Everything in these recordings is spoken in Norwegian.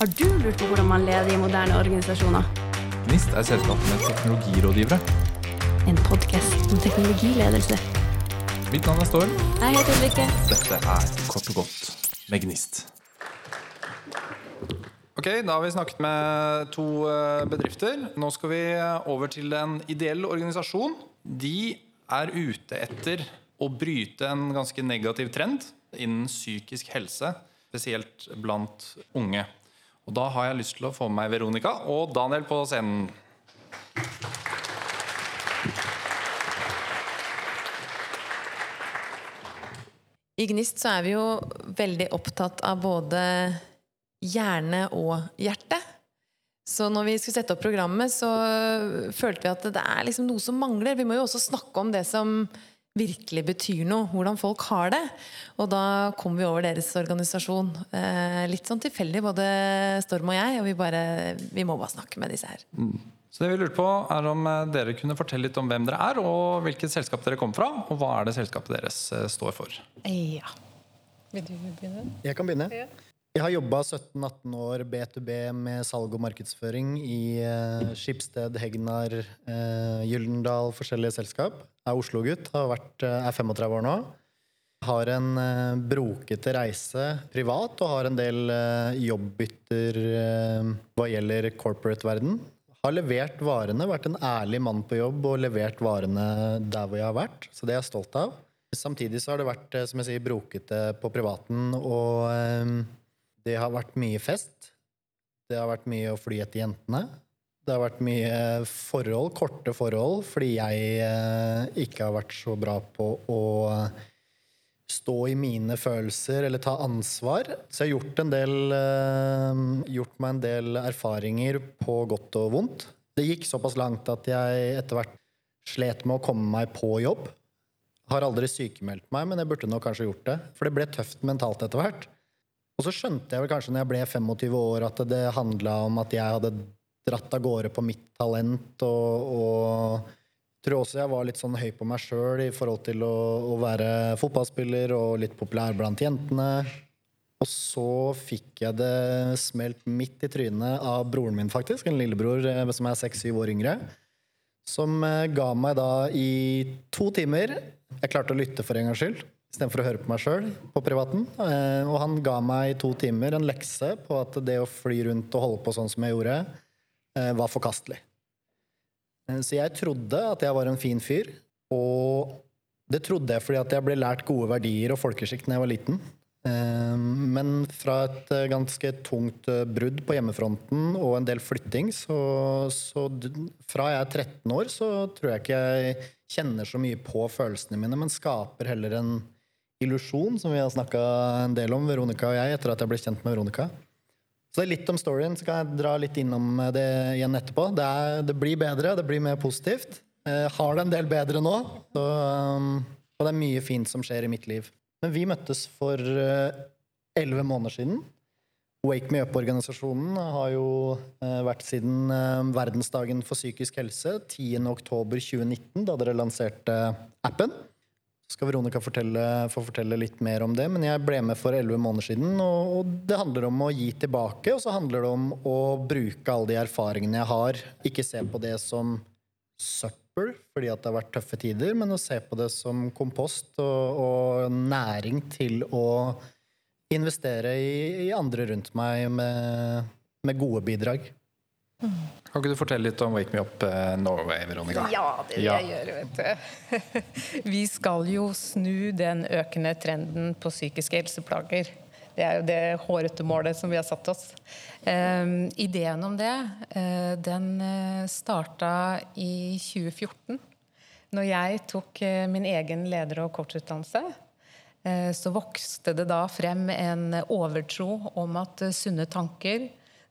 Har du lurt på hvordan man leder i moderne organisasjoner? GNIST er selskapet med teknologirådgivere. En podkast om teknologiledelse. Mitt navn er Storm. Jeg heter Ulrikke. Dette er Kort og godt med GNIST. Ok, Da har vi snakket med to eh, bedrifter. Nå skal vi over til en ideell organisasjon. De er ute etter å bryte en ganske negativ trend innen psykisk helse, spesielt blant unge. Og da har jeg lyst til å få med meg Veronica og Daniel på scenen. I Gnist så er vi jo veldig opptatt av både hjerne og hjerte. Så når vi skulle sette opp programmet, så følte vi at det er liksom noe som mangler. Vi må jo også snakke om det som virkelig betyr noe, hvordan folk har det. Og da kom vi over deres organisasjon. Eh, litt sånn tilfeldig, både Storm og jeg, og vi bare Vi må bare snakke med disse her. Så det vi lurte på er om eh, dere kunne fortelle litt om hvem dere er, og hvilket selskap dere kommer fra, og hva er det selskapet deres eh, står for. Ja. Vil du begynne? Jeg kan begynne. Ja. Jeg har jobba 17-18 år B2B med salg og markedsføring i eh, Skipsted, Hegnar, eh, Gyldendal, forskjellige selskap. Jeg er Oslo-gutt, eh, er 35 år nå. Har en eh, brokete reise privat og har en del eh, jobbbytter eh, hva gjelder corporate-verden. Har levert varene, vært en ærlig mann på jobb og levert varene der hvor jeg har vært. Så det er jeg stolt av. Samtidig så har det vært eh, som jeg sier, brokete på privaten. og... det har vært mye fest. Det har vært mye å fly etter jentene. Det har vært mye forhold, korte forhold, fordi jeg eh, ikke har vært så bra på å stå i mine følelser eller ta ansvar. Så jeg har gjort, del, eh, gjort meg en del erfaringer på godt og vondt. Det gikk såpass langt at jeg etter hvert slet med å komme meg på jobb. Har aldri sykemeldt meg, men jeg burde nok kanskje gjort det. For det ble tøft mentalt etter hvert. Og så skjønte jeg vel kanskje når jeg ble 25 år, at det handla om at jeg hadde dratt av gårde på mitt talent. Og, og tror også jeg var litt sånn høy på meg sjøl i forhold til å, å være fotballspiller og litt populær blant jentene. Og så fikk jeg det smelt midt i trynet av broren min, faktisk. En lillebror eh, som er seks-syv år yngre. Som eh, ga meg da i to timer Jeg klarte å lytte for en gangs skyld istedenfor å høre på meg sjøl på privaten. Eh, Og han ga meg i to timer en lekse på at det å fly rundt og holde på sånn som jeg gjorde, eh, var forkastelig. Eh, Så jeg trodde at jeg var en fin fyr, og det trodde jeg fordi at jeg ble lært gode verdier og folkeskikk da jeg var liten. Men fra et ganske tungt brudd på hjemmefronten og en del flytting, så, så fra jeg er 13 år, så tror jeg ikke jeg kjenner så mye på følelsene mine, men skaper heller en illusjon, som vi har snakka en del om, Veronica og jeg, etter at jeg ble kjent med Veronica. Så det er litt om storyen, så kan jeg dra litt innom det igjen etterpå. Det, er, det blir bedre, det blir mer positivt. Jeg har det en del bedre nå, så, um, og det er mye fint som skjer i mitt liv. Men vi møttes for elleve måneder siden. Wake Me Up-organisasjonen har jo eh, vært siden eh, verdensdagen for psykisk helse, 10.10.2019, da dere lanserte appen. Skal Veronica fortelle, få fortelle litt mer om det, men jeg ble med for elleve måneder siden. Og, og det handler om å gi tilbake, og så handler det om å bruke alle de erfaringene jeg har. Ikke se på det som søppel fordi at det har vært tøffe tider, men å se på det som kompost og, og næring til å investere i, i andre rundt meg med, med gode bidrag. Kan ikke du fortelle litt om Wake Me Up eh, Norway, Veronica? Ja, det vil jeg Ja. jeg vet du. Vi skal jo snu den økende trenden på psykiske helseplager. Det er jo det hårete målet som vi har satt oss. Um, ideen om det, eh, den uh, starta i 2014. Når jeg tok eh, min egen leder- og coachutdannelse, eh, så vokste det da frem en overtro om at eh, sunne tanker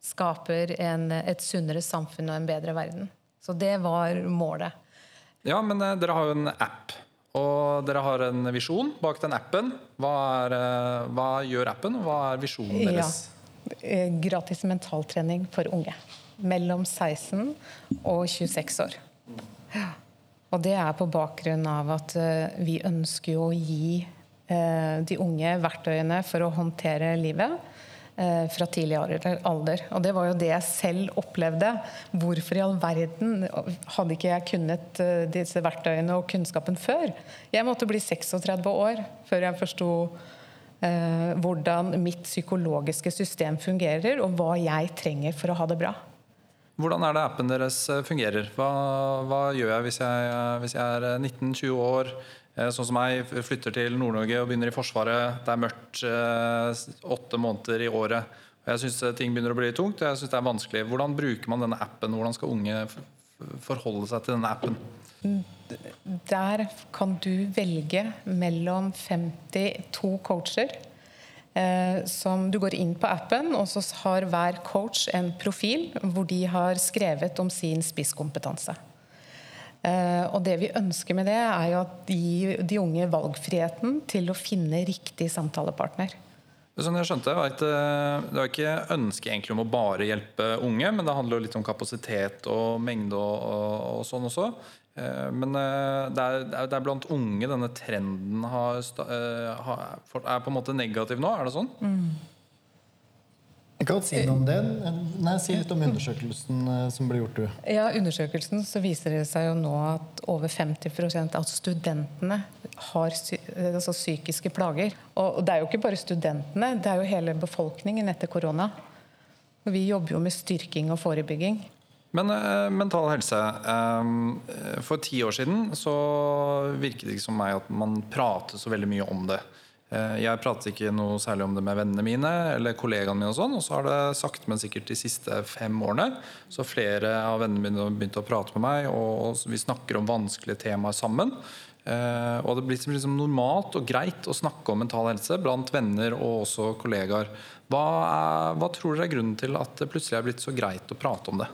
skaper en, et sunnere samfunn og en bedre verden. Så det var målet. Ja, men eh, dere har jo en app. Og dere har en visjon bak den appen. Hva, er, eh, hva gjør appen, og hva er visjonen deres? Ja. Gratis mentaltrening for unge. Mellom 16 og 26 år. Ja. Og det er på bakgrunn av at eh, vi ønsker å gi eh, de unge verktøyene for å håndtere livet. Eh, fra tidlig alder. Og det var jo det jeg selv opplevde. Hvorfor i all verden hadde ikke jeg kunnet eh, disse verktøyene og kunnskapen før? Jeg måtte bli 36 år før jeg forsto eh, hvordan mitt psykologiske system fungerer, og hva jeg trenger for å ha det bra. Hvordan er det appen deres fungerer? Hva, hva gjør jeg hvis jeg, hvis jeg er 19-20 år? Eh, sånn som meg, flytter til Nord-Norge og begynner i Forsvaret. Det er mørkt eh, åtte måneder i året. Jeg syns eh, ting begynner å bli tungt. Jeg synes det er vanskelig. Hvordan bruker man denne appen? Hvordan skal unge forholde seg til denne appen? Der kan du velge mellom 52 coacher. Som Du går inn på appen, og så har hver coach en profil hvor de har skrevet om sin spisskompetanse. Eh, og det vi ønsker med det, er jo at gi de unge valgfriheten til å finne riktig samtalepartner. Sånn jeg skjønte, Det var ikke ønske egentlig om å bare hjelpe unge, men det handler jo litt om kapasitet og mengde og, og, og sånn også. Eh, men eh, det er, det er, blant unge denne trenden har, er på en måte negativ nå, er det sånn? Mm. Jeg kan si noe om det. Nei, Si litt om undersøkelsen eh, som ble gjort. du. Ja, undersøkelsen så viser det seg jo nå at over 50 av studentene har altså psykiske plager. Og det er jo ikke bare studentene, det er jo hele befolkningen etter korona. Vi jobber jo med styrking og forebygging. Men eh, mental helse Eh, For ti år siden så virket det ikke som meg at man pratet så veldig mye om det. Eh, jeg pratet ikke noe særlig om det med vennene mine eller kollegaene mine. Og sånn, og så har det sagt, men sikkert de siste fem årene, så flere av vennene mine har begynt å prate med meg, og vi snakker om vanskelige temaer sammen. Eh, og det blir liksom normalt og greit å snakke om mental helse blant venner og også kollegaer. Hva, er, hva tror dere er grunnen til at det plutselig er blitt så greit å prate om det?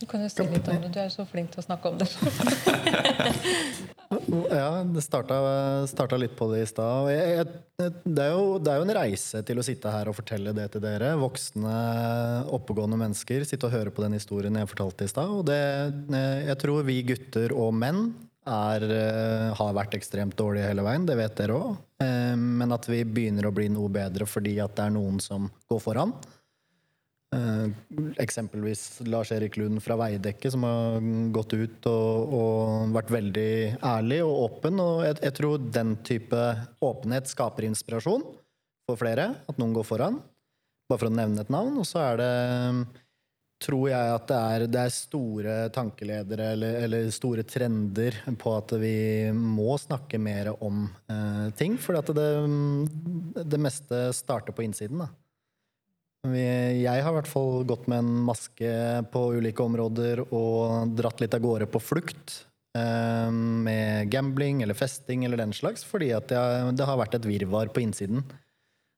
Du kan jo si litt om det. Du er så flink til å snakke om det. ja, det starta, starta, litt på det i stad. Det, det, er jo en reise til å sitte her og fortelle det til dere. Voksne, oppegående mennesker. Sitte og høre på den historien jeg fortalte i stad. Og det, jeg tror vi gutter og menn er, har vært ekstremt dårlige hele veien. Det vet dere òg. Eh, men at vi begynner å bli noe bedre fordi at det er noen som går foran. Eh, eksempelvis Lars-Erik Lund fra Veidekke, som har gått ut og, og, vært veldig ærlig og åpen. Og jeg, jeg, tror den type åpenhet skaper inspirasjon for flere. At noen går foran. Bare for å nevne et navn. Og så er det tror jeg at det er, det er store tankeledere eller, eller, store trender på at vi må snakke mer om eh, ting. For det, det meste starter på innsiden. da. Jeg har i hvert fall gått med en maske på ulike områder og dratt litt av gårde på flukt. Eh, med gambling eller festing eller den slags, fordi jeg, det har vært et virvar på innsiden.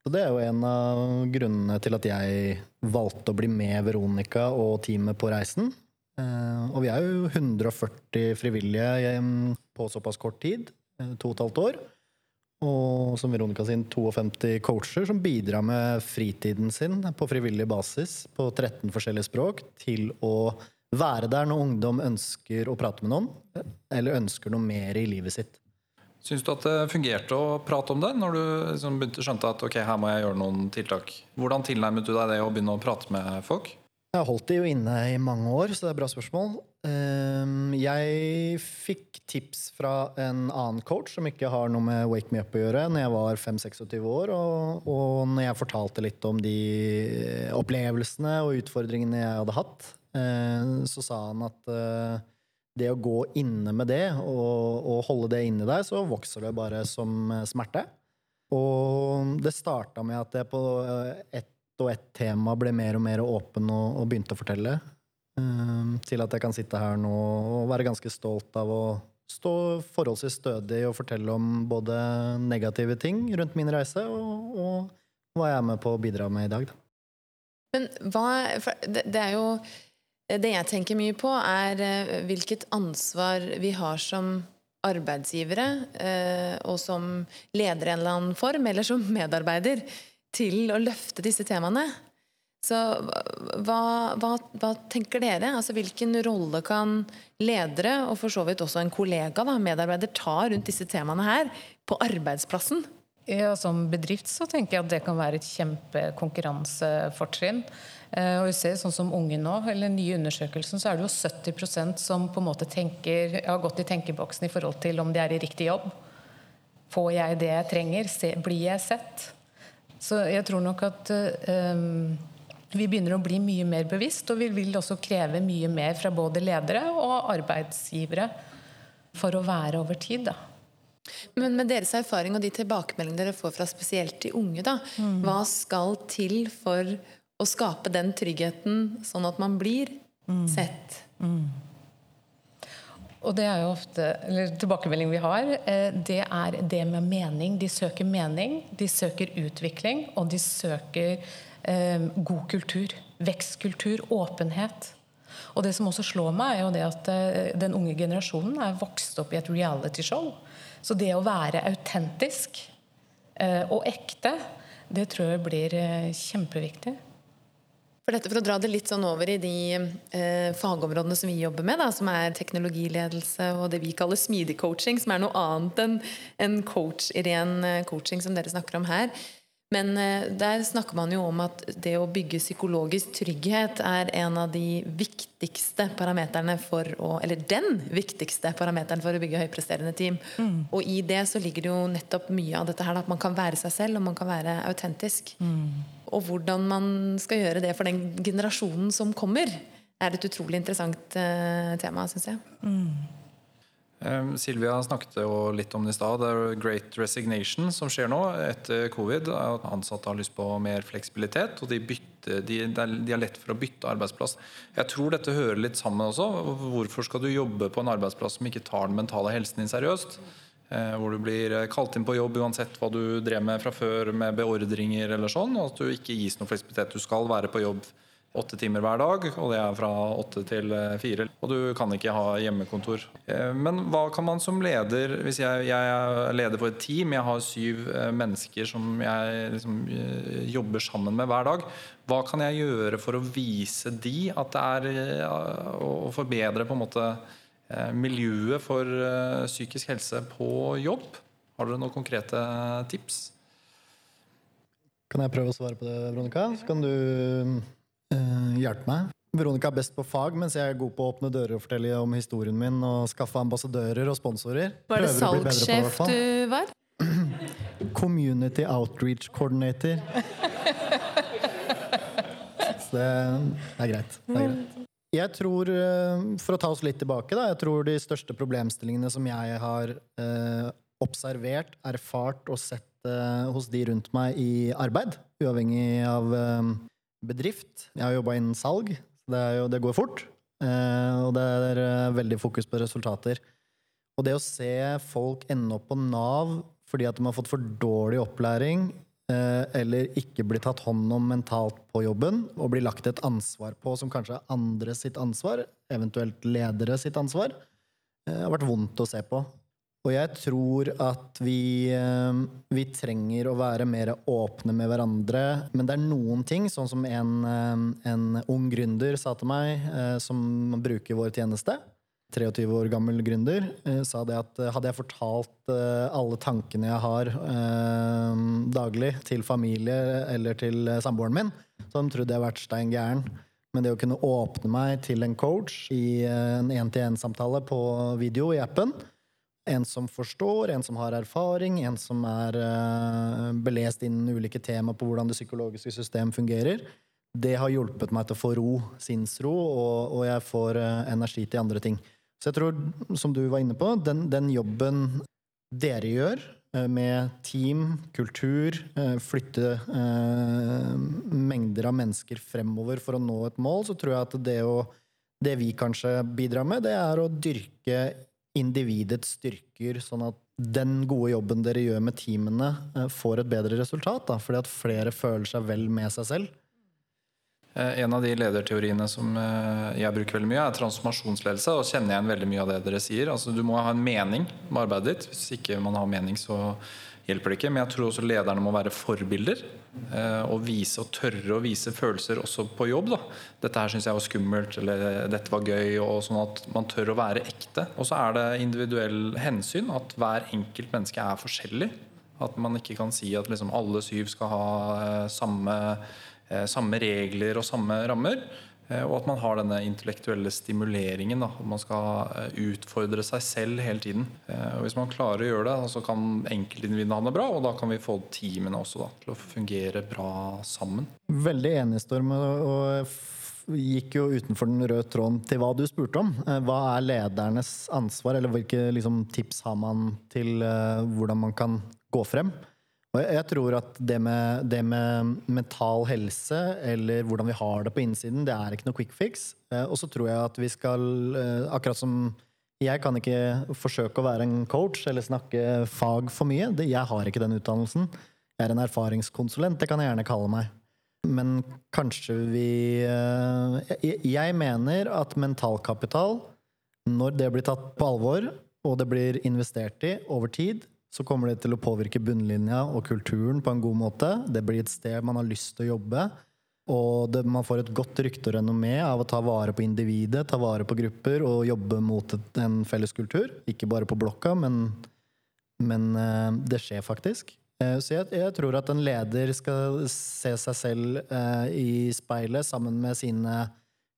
Og det er jo en av grunnene til at jeg valgte å bli med Veronica og teamet på reisen. Eh, og vi er jo 140 frivillige på såpass kort tid, eh, to og et halvt år. Og som Veronica sin 52 coacher som bidrar med fritiden sin på frivillig basis på 13 forskjellige språk til å være der når ungdom ønsker å prate med noen, eller ønsker noe mer i livet sitt. Syns du at det fungerte å prate om det, når du liksom begynte skjønte at ok, her må jeg gjøre noen tiltak? Hvordan tilnærmet du deg det å begynne å prate med folk? Jeg har holdt det jo inne i mange år, så det er et bra spørsmål. Ehm, jeg fikk tips fra en annen coach som ikke har noe med Wake Me Up å gjøre, når jeg var 5-26 år. Og, og når jeg fortalte litt om de opplevelsene og utfordringene jeg hadde hatt, eh, så sa han at eh, det å gå inne med det og, og holde det inni deg, så vokser det bare som smerte. Og det starta med at jeg på eh, ett og ett tema ble mer og mer åpen og, og begynte å fortelle. Um, til at jeg kan sitte her nå og være ganske stolt av å stå forholdsvis stødig og fortelle om både negative ting rundt min reise, og, og hva jeg er med på å bidra med i dag. Da. Men hva det, det er jo Det jeg tenker mye på, er eh, hvilket ansvar vi har som arbeidsgivere, eh, og som leder i en eller annen form, eller som medarbeider, til å løfte disse temaene. Så hva, hva, hva, tenker dere? Altså, hvilken rolle kan ledere, og for så vidt også en kollega, da, medarbeider, ta rundt disse temaene her på arbeidsplassen? Ja, Som bedrift så tenker jeg at det kan være et kjempekonkurransefortrinn. Eh, og vi ser sånn som unge nå, eller nye undersøkelsen, så er det jo 70% som på en måte tenker, har gått i tenkeboksen i forhold til om de er i riktig jobb. Får jeg det jeg trenger? Blir jeg sett? Så jeg tror nok at um, vi begynner å bli mye mer bevisst, og vi vil også kreve mye mer fra både ledere og arbeidsgivere for å være over tid. da. Men med deres erfaring og de tilbakemeldingene dere får fra spesielt de unge, da, mm. hva skal til for å skape den tryggheten, sånn at man blir mm. sett? Mm. Og det er jo ofte, eller tilbakemelding vi har, eh, det er det med mening. De søker mening, de søker utvikling, og de søker eh, god kultur. Vekstkultur, åpenhet. Og det som også slår meg, er jo det at eh, den unge generasjonen er vokst opp i et realityshow. Så det å være autentisk eh, og ekte, det tror jeg blir eh, kjempeviktig. For, dette, for å dra det litt sånn over i de eh, fagområdene som vi jobber med, da, som er teknologiledelse og det vi kaller smidig coaching, som er noe annet enn en coach, ren eh, coaching som dere snakker om her. Men eh, der snakker man jo om at det å bygge psykologisk trygghet er en av de viktigste parameterne for å Eller den viktigste parameteren for å bygge høypresterende team. Mm. Og i det så ligger det jo nettopp mye av dette her, at man kan være seg selv, og man kan være autentisk. Mm. Og hvordan man skal gjøre det for den generasjonen som kommer, er et utrolig interessant uh, tema, syns jeg. Mm. Silvia snakket jo litt om det i stad. Det er great resignation som skjer nå etter covid. At ansatte har lyst på mer fleksibilitet, og de, bytter, de, de er lett for å bytte arbeidsplass. Jeg tror dette hører litt sammen også. Hvorfor skal du jobbe på en arbeidsplass som ikke tar den mentale helsen din seriøst? Eh, hvor du blir kalt inn på jobb uansett hva du drev med fra før med beordringer eller sånn. Og at du ikke gis noe fleksibilitet. Du skal være på jobb åtte timer hver dag, og det er fra åtte til eh, fire. Og du kan ikke ha hjemmekontor. Eh, men hva kan man som leder Hvis jeg, jeg er leder for et team, jeg har syv eh, mennesker som jeg liksom jobber sammen med hver dag. Hva kan jeg gjøre for å vise de at det er å forbedre på en måte miljøet for psykisk helse på jobb? Har dere noen konkrete tips? Kan jeg prøve å svare på det, Veronica? Så kan du eh, hjelpe meg. Veronica er best på fag, mens jeg er god på å åpne dører og fortelle om historien min og skaffe ambassadører og sponsorer. Var det salgssjef du var? Community Outreach Coordinator. Så det er greit. Det er greit. Jeg tror, eh, For å ta oss litt tilbake, da, jeg tror de største problemstillingene som jeg har eh, observert, erfart og sett eh, hos de rundt meg i arbeid, uavhengig av eh, bedrift. Jeg har jobba innen salg. Det, jo, det, går fort. Eh, og det er eh, veldig fokus på resultater. Og det å se folk ende opp på Nav fordi at de har fått for dårlig opplæring eller ikke blir tatt hånd om mentalt på jobben og blir lagt et ansvar på som kanskje er andre sitt ansvar, eventuelt ledere sitt ansvar, har vært vondt å se på. Og jeg tror at vi, eh, vi, trenger å være mer åpne med hverandre. Men det er noen ting, sånn som en, eh, en ung gründer sa til meg, eh, som bruker vår tjeneste. 23 år gammel gründer, sa det at hadde jeg fortalt alle tankene jeg har daglig til familie eller til samboeren min, så de trodd jeg hadde vært stein gæren. Men det å kunne åpne meg til en coach i en én-til-én-samtale på video i appen, en som forstår, en som har erfaring, en som er uh, belest innen ulike tema på hvordan det psykologiske system fungerer. Det har hjulpet meg til å få ro, sinnsro, og, jeg får energi til andre ting. Så jeg tror, som du var inne på, den, den jobben dere gjør uh, med team, kultur, flytte mengder av mennesker fremover for å nå et mål, så tror jeg at det, å, det vi kanskje bidrar med, det er å dyrke individets styrker, sånn at den gode jobben dere gjør med teamene, eh, får et bedre resultat. Da, fordi at flere føler seg vel med seg selv. Eh, en av de lederteoriene som eh, jeg bruker veldig mye, er transformasjonsledelse. Og kjenner igjen veldig mye av det dere sier. Altså, du må ha en mening med arbeidet ditt. Hvis ikke man har mening, så hjelper det ikke. Men jeg tror også lederne må være forbilder. Eh, og vise og tørre å vise følelser også på jobb. Da. Dette her syns jeg var skummelt, eller dette var gøy. og Sånn at man tør å være ekte. Og så er det individuell hensyn. At hver enkelt menneske er forskjellig. At man ikke kan si at liksom alle syv skal ha samme, samme regler og samme rammer. Eh, og at man har denne intellektuelle stimuleringen. Da, at man skal eh, utfordre seg selv hele tiden. Eh, og Hvis man klarer å gjøre det, så kan enkeltindividene ha det bra, og da kan vi få teamene også da, til å fungere bra sammen. Veldig enig, Storm. og- gikk jo utenfor den røde tråden til hva du spurte om. Eh, Hva er ledernes ansvar, eller hvilke liksom, tips har man til eh, hvordan man kan gå frem? Jeg, tror at det med, det med mental helse, eller hvordan vi har det på innsiden, det er ikke noe quick fix. Eh, og så tror jeg at vi skal, eh, akkurat som jeg kan ikke forsøke å være en coach eller snakke fag for mye. Jeg har ikke den utdannelsen. Jeg er en erfaringskonsulent, det kan jeg gjerne kalle meg. Men kanskje vi eh, jeg mener at mentalkapital, når det blir tatt på alvor, og det blir investert i over tid, så kommer det til å påvirke bunnlinja og kulturen på en god måte. Det blir et sted man har lyst til å jobbe. Og det, man får et godt rykte og renommé av å ta vare på individet, ta vare på grupper og jobbe mot en felles kultur. Ikke bare på blokka, men, men eh, det skjer faktisk. Eh, Så jeg, jeg tror at en leder skal se seg selv eh, i speilet sammen med sine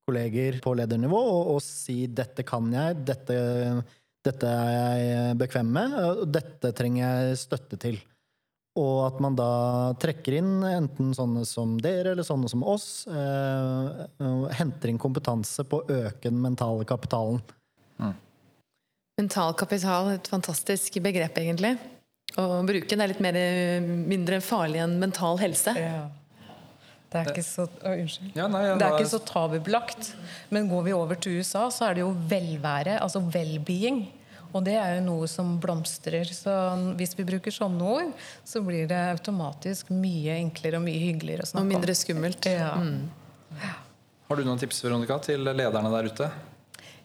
kolleger på ledernivå og, og si 'dette kan jeg', dette, 'dette er jeg bekvem med', og 'dette trenger jeg støtte til'. Og at man da trekker inn enten sånne som dere eller sånne som oss. Eh, henter inn kompetanse på å øke den mentale kapitalen. Mental kapital, et fantastisk begrep, egentlig. Å bruke det er litt mer, mindre farlig enn mental helse. Ja. Det er ikke så å, Unnskyld. Ja, nei, ja, det er ikke så tabubelagt. Men går vi over til USA, så er det jo velvære, altså well-being. Og det er jo noe som blomstrer. Så hvis vi bruker sånne ord, så blir det automatisk mye enklere og mye hyggeligere å Og snakke om. mindre skummelt. Ja. Har du noen tips Veronica, til lederne der ute?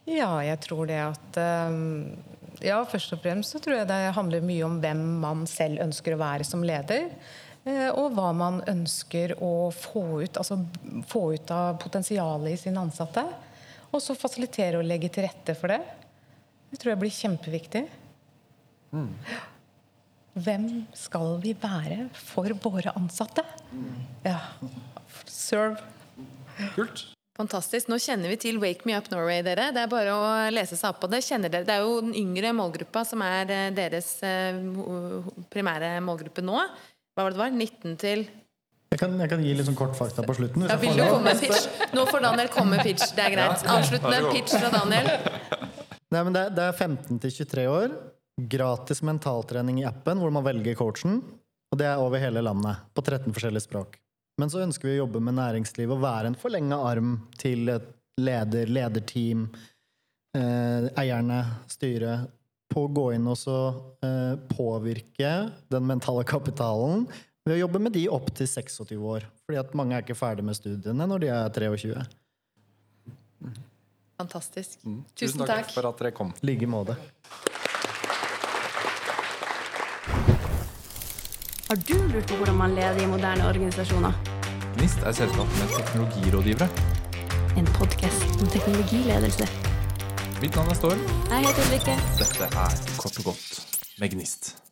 Ja, jeg tror det at um, Ja, først og fremst så tror jeg det handler mye om hvem man selv ønsker å være som leder. Eh, Og hva man ønsker å få ut, altså få ut av potensialet i sine ansatte. Og så fasilitere og legge til rette for det. Det tror jeg blir kjempeviktig. Hvem skal vi være for våre ansatte? Ja. Serve. Kult. Fantastisk. Nå kjenner vi til Wake Me Up Norway, dere. Det er bare å lese seg opp på det. Kjenner dere. Det er jo den yngre målgruppa som er eh, deres eh, primære målgruppe nå. Hva var det det var? 19 til Jeg kan, jeg kan gi litt sånn kort fakta på slutten. hvis ja, jeg Vil du komme med pitch? Nå får Daniel komme med pitch. Det er greit. Avsluttende pitch fra Daniel. Nei, men det, er- det er 15 til 23 år. Gratis mentaltrening i appen hvor man velger coachen. Og det er over hele landet, på 13 forskjellige språk. Men så ønsker vi å jobbe med næringslivet og være en forlenga arm til et leder, lederteam, eh, eierne, styret, på å gå inn og så eh, påvirke den mentale kapitalen ved å jobbe med de opp til 26 år. Fordi at mange er ikke ferdig med studiene når de er 23. Fantastisk. Mm. Tusen takk. for at dere kom. I like måte. Har du lurt på hvordan man leder i moderne organisasjoner? Gnist er selskapet med teknologirådgivere. En podkast om teknologiledelse. Mitt navn er Storm. Jeg heter Ulrikke. Dette er Kort og godt med Gnist.